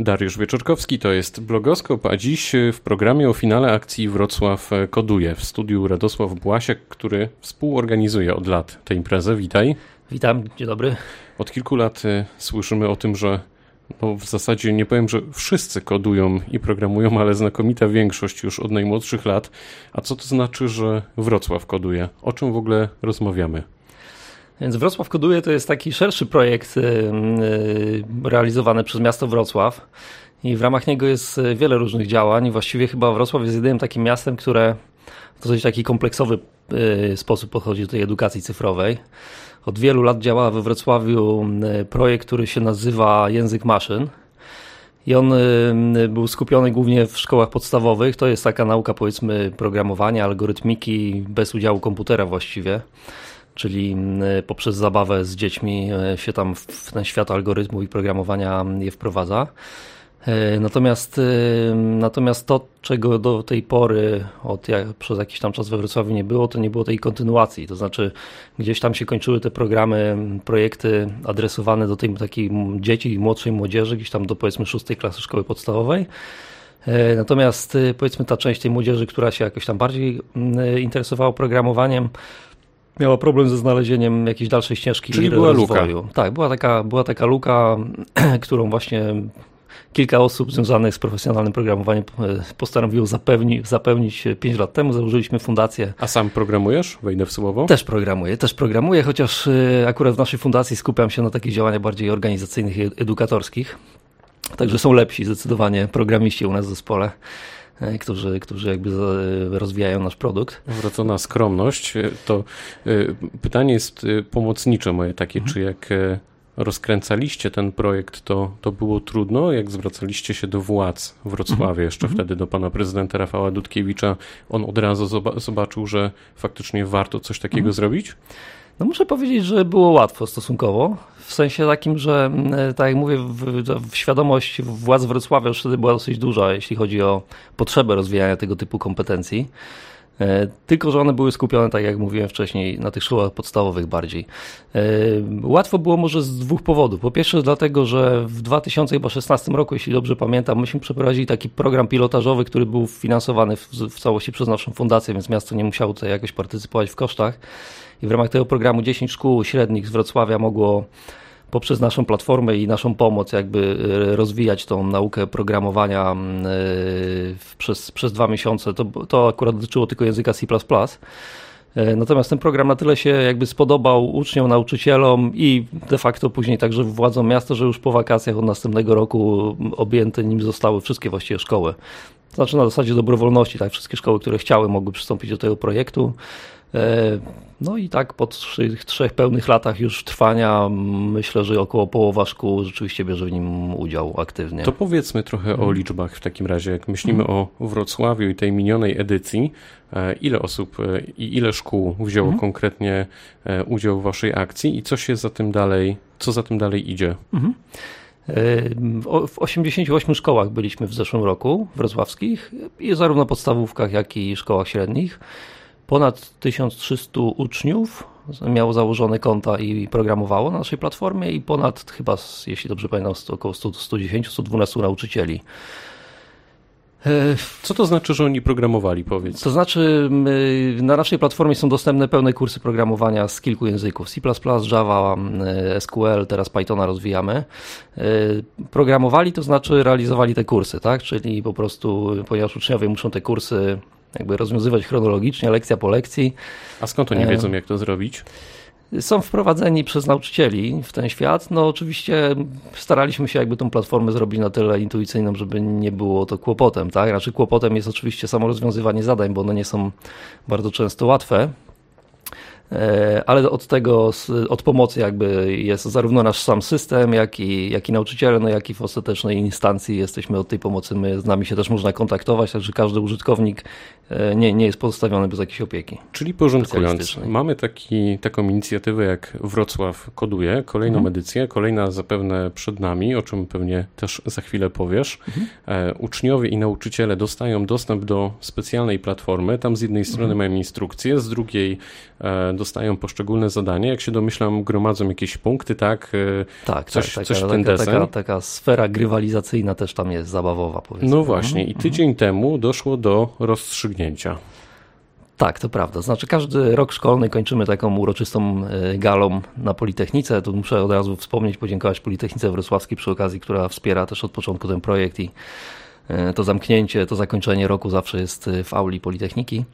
Dariusz Wieczorkowski, to jest blogoskop, a dziś w programie o finale akcji Wrocław Koduje w studiu Radosław Błasiak, który współorganizuje od lat tę imprezę. Witaj. Witam, dzień dobry. Od kilku lat y, słyszymy o tym, że no w zasadzie nie powiem, że wszyscy kodują i programują, ale znakomita większość już od najmłodszych lat. A co to znaczy, że Wrocław koduje? O czym w ogóle rozmawiamy? Więc Wrocław Koduje to jest taki szerszy projekt y, y, realizowany przez miasto Wrocław i w ramach niego jest wiele różnych działań. Właściwie chyba Wrocław jest jedynym takim miastem, które w dosyć taki kompleksowy y, sposób podchodzi do tej edukacji cyfrowej. Od wielu lat działa we Wrocławiu projekt, który się nazywa Język Maszyn. I on był skupiony głównie w szkołach podstawowych. To jest taka nauka, powiedzmy, programowania, algorytmiki bez udziału komputera właściwie czyli poprzez zabawę z dziećmi e, się tam w ten świat algorytmu i programowania je wprowadza. E, natomiast, e, natomiast to, czego do tej pory od jak, przez jakiś tam czas we Wrocławiu nie było, to nie było tej kontynuacji. To znaczy, gdzieś tam się kończyły te programy, projekty adresowane do tej takiej dzieci i młodszej młodzieży, gdzieś tam do powiedzmy szóstej klasy szkoły podstawowej. Natomiast powiedzmy ta część tej młodzieży, która się jakoś tam bardziej interesowała programowaniem, miała problem ze znalezieniem jakiejś dalszej ścieżki Czyli była rozwoju. luka. Tak, była taka, była taka luka, którą właśnie kilka osób związanych z profesjonalnym programowaniem e, postanowiło zapewni, zapełnić 5 lat temu. Założyliśmy fundację. A sam programujesz? Wejdę w słowo? Też programuję, też programuję, chociaż e, akurat w naszej fundacji skupiam się na takich działaniach bardziej organizacyjnych i edukatorskich. Także są lepsi zdecydowanie programiści u nas w zespole. E, którzy, którzy jakby rozwijają nasz produkt. Wracona skromność, e, to e, pytanie jest pomocnicze moje takie, mhm. czy jak rozkręcaliście ten projekt, to, to było trudno, jak zwracaliście się do władz w Wrocławiu, mhm. jeszcze mhm. wtedy do pana prezydenta Rafała Dudkiewicza, on od razu zobaczył, że faktycznie warto coś takiego mhm. zrobić? No muszę powiedzieć, że było łatwo stosunkowo. W sensie takim, że mm, tak jak mówię, w, w świadomość władz Wrocławia już wtedy była dosyć duża, jeśli chodzi o potrzebę rozwijania tego typu kompetencji. E, tylko, że one były skupione, tak jak mówiłem wcześniej, na tych szkołach podstawowych bardziej. E, łatwo było może z dwóch powodów. Po pierwsze, dlatego, że w 2016 roku, jeśli dobrze pamiętam, myśmy przeprowadzili taki program pilotażowy, który był finansowany w, całości przez naszą fundację, więc miasto nie musiało tutaj jakoś partycypować w kosztach i w ramach tego programu 10 szkół średnich z Wrocławia mogło poprzez naszą platformę i naszą pomoc jakby e, rozwijać tą naukę programowania e, przez, przez dwa miesiące. To, to akurat dotyczyło tylko języka C++. E, natomiast ten program na tyle się jakby spodobał uczniom, nauczycielom i de facto później także władzom miasta, że już po wakacjach od następnego roku objęte nim zostały wszystkie właściwie szkoły. Znaczy na zasadzie dobrowolności, tak, wszystkie szkoły, które chciały, mogły przystąpić do tego projektu. E, no i tak po trzech, trzech pełnych latach już trwania myślę, że około połowa szkół rzeczywiście bierze w nim udział aktywnie. To powiedzmy trochę o liczbach w takim razie. Jak myślimy o Wrocławiu i tej minionej edycji, e, ile osób e, i ile szkół wzięło mhm. konkretnie udział w waszej akcji i co się za tym dalej, co za tym dalej idzie? Mhm. W 88 szkołach byliśmy w zeszłym roku, wrocławskich, i zarówno podstawówkach, jak i szkołach średnich. Ponad 1300 uczniów miało założone konta i programowało na naszej platformie i ponad chyba, jeśli dobrze pamiętam, około 110-112 nauczycieli. E, Co to znaczy, że oni programowali, powiedz? To znaczy, na naszej platformie są dostępne pełne kursy programowania z kilku języków: C, Java, SQL, teraz Pythona rozwijamy. E, programowali, to znaczy realizowali te kursy, tak? Czyli po prostu, ponieważ uczniowie muszą te kursy jakby rozwiązywać chronologicznie, lekcja po lekcji. A skąd oni wiedzą, jak to zrobić? Są wprowadzeni przez nauczycieli w ten świat. No oczywiście staraliśmy się jakby tą platformę zrobić na tyle intuicyjną, żeby nie było to kłopotem, tak? Znaczy kłopotem jest oczywiście samo rozwiązywanie zadań, bo one nie są bardzo często łatwe. E, ale od tego, od pomocy jakby jest zarówno nasz sam system, jak i, jak i nauczyciele, no jak i w ostatecznej instancji jesteśmy od tej pomocy, my, z nami się też można kontaktować, także każdy użytkownik e, nie, nie jest pozostawiony bez jakiejś opieki. Czyli porządkując, mamy taki, taką inicjatywę jak Wrocław Koduje, kolejną mhm. edycję, kolejna zapewne przed nami, o czym pewnie też za chwilę powiesz. Mhm. E, uczniowie i nauczyciele dostają dostęp do specjalnej platformy, tam z jednej strony mhm. mają instrukcje, z drugiej dostają poszczególne zadania, jak się domyślam, gromadzą jakieś punkty, tak? Tak, coś, tak, coś taka, w ten taka, taka, taka sfera grywalizacyjna też tam jest zabawowa, powiedzmy. No właśnie, i tydzień mhm. temu doszło do rozstrzygnięcia. Tak, to prawda. Znaczy każdy rok szkolny kończymy taką uroczystą e, galą na Politechnice. Tu muszę od razu wspomnieć, podziękować Politechnice Wrocławskiej przy okazji, która wspiera też od początku ten projekt i e, to zamknięcie, to zakończenie roku zawsze jest w auli Politechniki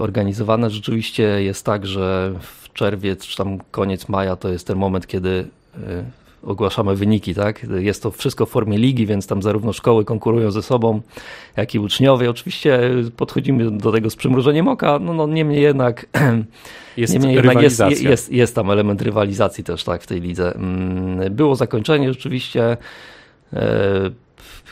organizowane. Rzeczywiście jest tak, że w czerwiec czy tam koniec maja to jest ten moment, kiedy ogłaszamy wyniki, tak? Jest to wszystko w formie ligi, więc tam zarówno szkoły konkurują ze sobą, jak i uczniowie. Oczywiście podchodzimy do tego z przymrużeniem oka, no, no niemniej jednak jest, niemniej jednak jest, jest, jest tam element rywalizacji też tak w tej lidze. Mm, było zakończenie rzeczywiście.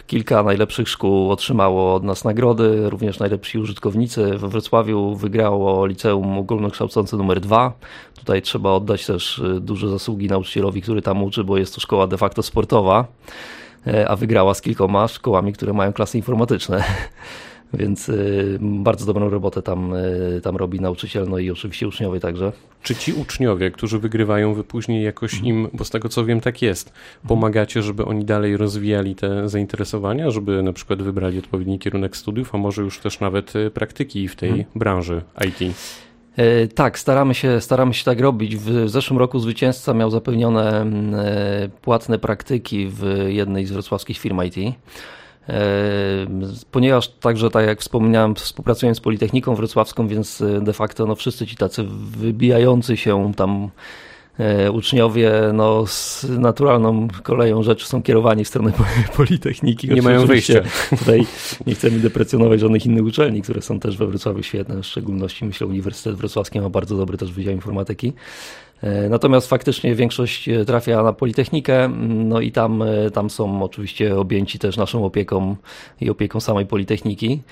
Kilka najlepszych szkół otrzymało od nas nagrody, również najlepsi użytkownicy. We Wrocławiu wygrało liceum ogólnokształcące numer dwa. Tutaj trzeba oddać też y, duże zasługi nauczycielowi, który tam uczy, bo jest to szkoła de facto sportowa, e, a wygrała z kilkoma szkołami, które mają klasy informatyczne. Więc y, bardzo dobrą robotę tam, y, tam robi nauczyciel, no i oczywiście uczniowie także. Czy ci uczniowie, którzy wygrywają, wy później jakoś mhm. im, bo z tego co wiem tak jest, pomagacie, żeby oni dalej rozwijali te zainteresowania, żeby na przykład wybrali odpowiedni kierunek studiów, a może już też nawet y, praktyki w tej mhm. branży IT? E, tak, staramy się, staramy się tak robić. W zeszłym roku zwycięzca miał zapewnione mm, e, płatne praktyki w jednej z wrocławskich firm IT. Ponieważ także, tak jak wspomniałem, współpracuję z Politechniką Wrocławską, więc e, de facto no, wszyscy ci tacy wybijający się tam e, uczniowie no, z naturalną koleją rzeczy są kierowani w stronę Politechniki. Nie mają wyjścia. Tutaj nie chcemy deprecjonować żadnych innych uczelni, które są też we Wrocławiu świetne, w szczególności myślę Uniwersytet Wrocławski ma bardzo dobry też Wydział Informatyki. E, natomiast faktycznie większość e, trafia na Politechnikę, no i tam, e, tam są oczywiście objęci też naszą opieką i opieką samej Politechniki.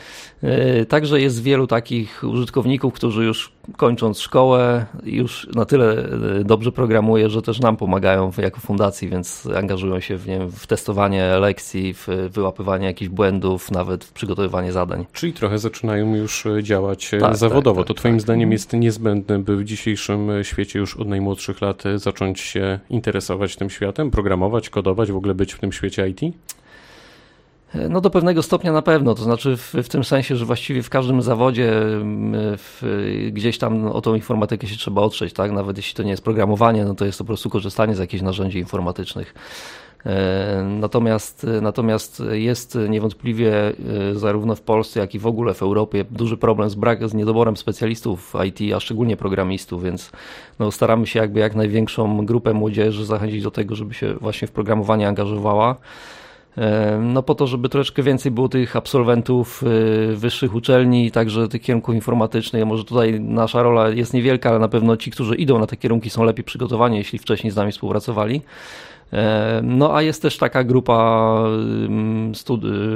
Także jest wielu takich użytkowników, którzy już kończąc szkołę już na tyle dobrze programuje, że też nam pomagają jako fundacji, więc angażują się w, nie wiem, w testowanie lekcji, w wyłapywanie jakichś błędów, nawet w przygotowywanie zadań. Czyli trochę zaczynają już działać tak, zawodowo. Tak, tak, to Twoim tak. zdaniem jest niezbędne, by w dzisiejszym świecie już od najmłodszych lat zacząć się interesować tym światem, programować, kodować, w ogóle być w tym świecie IT? No do pewnego stopnia na pewno, to znaczy w, w tym sensie, że właściwie w każdym zawodzie w, gdzieś tam o tą informatykę się trzeba otrzeć, tak? Nawet jeśli to nie jest programowanie, no to jest to po prostu korzystanie z jakichś narzędzi informatycznych. E, natomiast, natomiast jest niewątpliwie e, zarówno w Polsce, jak i w ogóle w Europie duży problem z, brak, z niedoborem specjalistów IT, a szczególnie programistów, więc no staramy się jakby jak największą grupę młodzieży zachęcić do tego, żeby się właśnie w programowanie angażowała. E, no po to, żeby troszeczkę więcej było tych absolwentów wyższych uczelni, także tych kierunków informatycznych. Może tutaj nasza rola jest niewielka, ale na pewno ci, którzy idą na te kierunki są lepiej przygotowani, jeśli wcześniej z nami współpracowali. E, no a jest też taka grupa mm,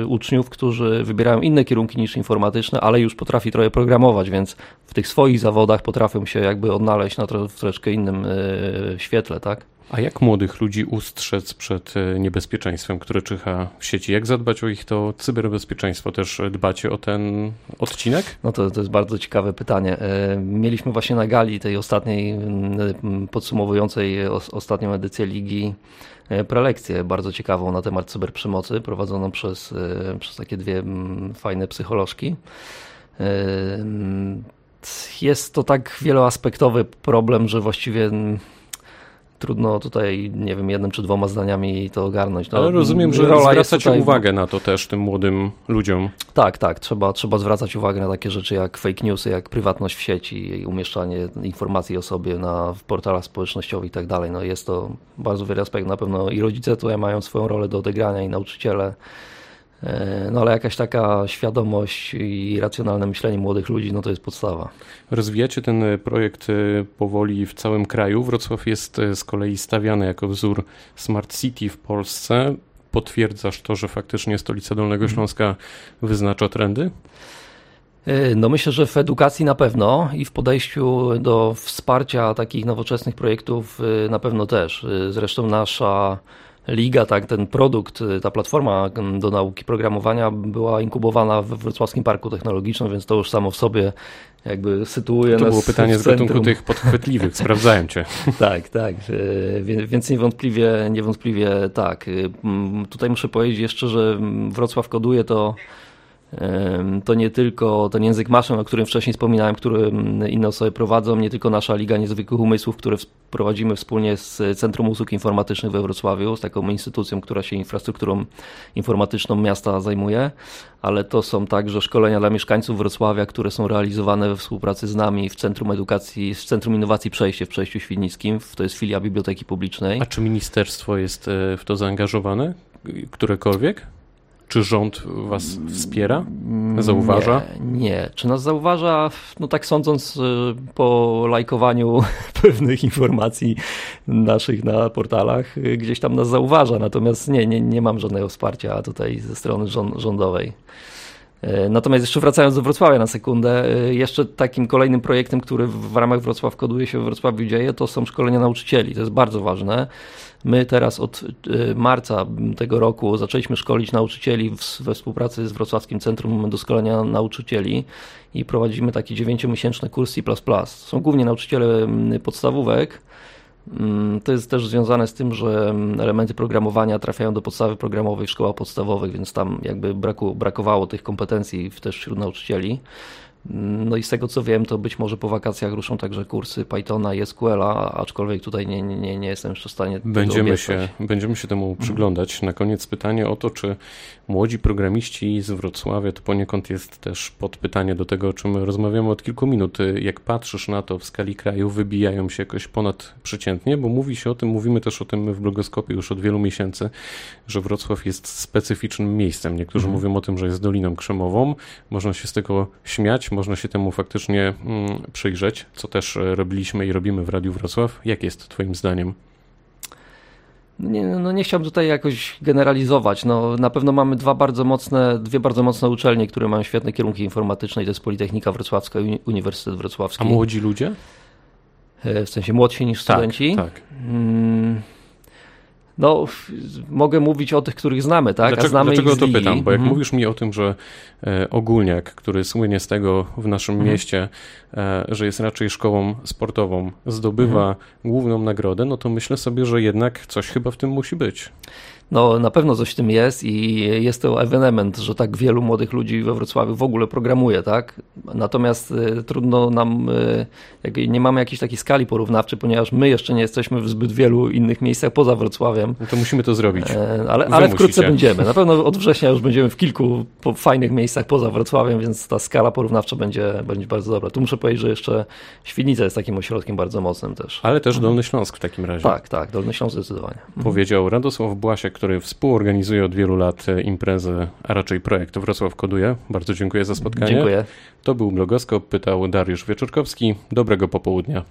uczniów, którzy wybierają inne kierunki niż informatyczne, ale już potrafi trochę programować, więc w tych swoich zawodach potrafią się jakby odnaleźć na w troszeczkę innym e, świetle, tak? A jak młodych ludzi ustrzec przed e, niebezpieczeństwem, które czyha w sieci? Jak zadbać o ich to cyberbezpieczeństwo? Też dbacie o ten odcinek? No to, to jest bardzo ciekawe pytanie. Mieliśmy właśnie na gali tej ostatniej, podsumowującej ostatnią edycję Ligi E, prelekcję bardzo ciekawą na temat cyberprzemocy, prowadzoną przez, e, przez takie dwie fajne psycholożki. E, jest to tak wieloaspektowy problem, że właściwie trudno tutaj, nie wiem, jednym czy dwoma zdaniami to ogarnąć. No, Ale rozumiem, że rola zwracacie tutaj... uwagę na to też tym młodym ludziom. Tak, tak. Trzeba, trzeba zwracać uwagę na takie rzeczy jak fake newsy, jak prywatność w sieci, umieszczanie informacji o sobie na w portalach społecznościowych i tak dalej. No jest to bardzo wiele aspektów. Na pewno i rodzice tutaj mają swoją rolę do odegrania i nauczyciele. E, no ale jakaś taka świadomość i racjonalne myślenie młodych ludzi, no to jest podstawa. Rozwijacie ten projekt e, powoli w całym kraju. Wrocław jest e, z kolei stawiany jako wzór Smart City w Polsce. Potwierdzasz to, że faktycznie stolica Dolnego mhm. Śląska wyznacza trendy? No myślę, że w edukacji na pewno i w podejściu do wsparcia takich nowoczesnych projektów na pewno też. Zresztą nasza liga, tak, ten produkt, ta platforma do nauki programowania była inkubowana we Wrocławskim Parku Technologicznym, więc to już samo w sobie jakby sytuuje To nas było pytanie z gatunku tych podchwytliwych, sprawdzałem cię. tak, tak, więc niewątpliwie, niewątpliwie tak. Tutaj muszę powiedzieć jeszcze, że Wrocław koduje to to nie tylko ten język maszyn, o którym wcześniej wspominałem, który inne osoby prowadzą, nie tylko nasza Liga Niezwykłych Umysłów, które prowadzimy wspólnie z Centrum Usług Informatycznych we Wrocławiu, z taką instytucją, która się infrastrukturą informatyczną miasta zajmuje, ale to są także szkolenia dla mieszkańców Wrocławia, które są realizowane we współpracy z nami w Centrum Edukacji, w Centrum Innowacji Przejście w Przejściu Świdnickim, to jest filia Biblioteki Publicznej. A czy ministerstwo jest e, w to zaangażowane? Którekolwiek? Czy rząd was wspiera? Zauważa? Nie, nie. Czy nas zauważa? No tak sądząc y, po lajkowaniu pewnych informacji naszych na portalach, y, gdzieś tam nas zauważa. Natomiast nie, nie, nie mam żadnego wsparcia tutaj ze strony rządowej. Y, natomiast jeszcze wracając do Wrocławia na sekundę, jeszcze takim kolejnym projektem, który w ramach Wrocław koduje się w Wrocławiu dzieje, to są szkolenia nauczycieli. To jest bardzo ważne. My teraz od y, marca tego roku zaczęliśmy szkolić nauczycieli we współpracy z Wrocławskim Centrum Doskonalenia Nauczycieli i prowadzimy taki dziewięciomiesięczny kurs C++. Są głównie nauczyciele podstawówek. Mm, to jest też związane z tym, że elementy programowania trafiają do podstawy programowej w szkołach podstawowych, więc tam jakby braku, brakowało tych kompetencji też wśród nauczycieli. No i z tego co wiem, to być może po wakacjach ruszą także kursy Pythona i SQL-a, aczkolwiek tutaj nie, nie, nie jestem jeszcze w stanie będziemy się, będziemy się temu mhm. przyglądać. Na koniec pytanie o to, czy młodzi programiści z Wrocławia to poniekąd jest też podpytanie do tego, o czym rozmawiamy od kilku minut. Jak patrzysz na to w skali kraju, wybijają się jakoś ponad przeciętnie, bo mówi się o tym, mówimy też o tym w blogoskopie już od wielu miesięcy, że Wrocław jest specyficznym miejscem. Niektórzy mhm. mówią o tym, że jest Doliną Krzemową. Można się z tego śmiać, można się temu faktycznie mm, przyjrzeć, co też e, robiliśmy i robimy w Radiu Wrocław. Jak jest Twoim zdaniem? No nie, no nie chciałbym tutaj jakoś generalizować. No, na pewno mamy dwa bardzo mocne, dwie bardzo mocne uczelnie, które mają świetne kierunki informatyczne i to jest Politechnika Wrocławska i Uniwersytet Wrocławski. A młodzi ludzie? E, w sensie młodsi niż tak, studenci? Tak. Hmm. No, mogę mówić o tych, których znamy, tak? Dlaczego, A znamy dlaczego ich to pytam? Bo jak mhm. mówisz mi o tym, że e, Ogólniak, który słynie z tego w naszym mhm. mieście, e, że jest raczej szkołą sportową, zdobywa mhm. główną nagrodę, no to myślę sobie, że jednak coś chyba w tym musi być. No, na pewno coś w tym jest i jest to ewenement, że tak wielu młodych ludzi we Wrocławiu w ogóle programuje, tak? Natomiast y, trudno nam, y, nie mamy jakiejś takiej skali porównawczej, ponieważ my jeszcze nie jesteśmy w zbyt wielu innych miejscach poza Wrocławiem. No to musimy to zrobić. E, ale, ale wkrótce będziemy. Na pewno od września już będziemy w kilku fajnych miejscach poza Wrocławiem, więc ta skala porównawcza będzie, będzie bardzo dobra. Tu muszę powiedzieć, że jeszcze Świdnica jest takim ośrodkiem bardzo mocnym też. Ale też Dolny Śląsk w takim razie. Tak, tak, Dolny Śląsk zdecydowanie. Powiedział Radosław Błasiek, który współorganizuje od wielu lat imprezę, a raczej projekt Wrocław Koduje. Bardzo dziękuję za spotkanie. Dziękuję. To był Blogoskop, pytał Dariusz Wieczorkowski. Dobrego popołudnia.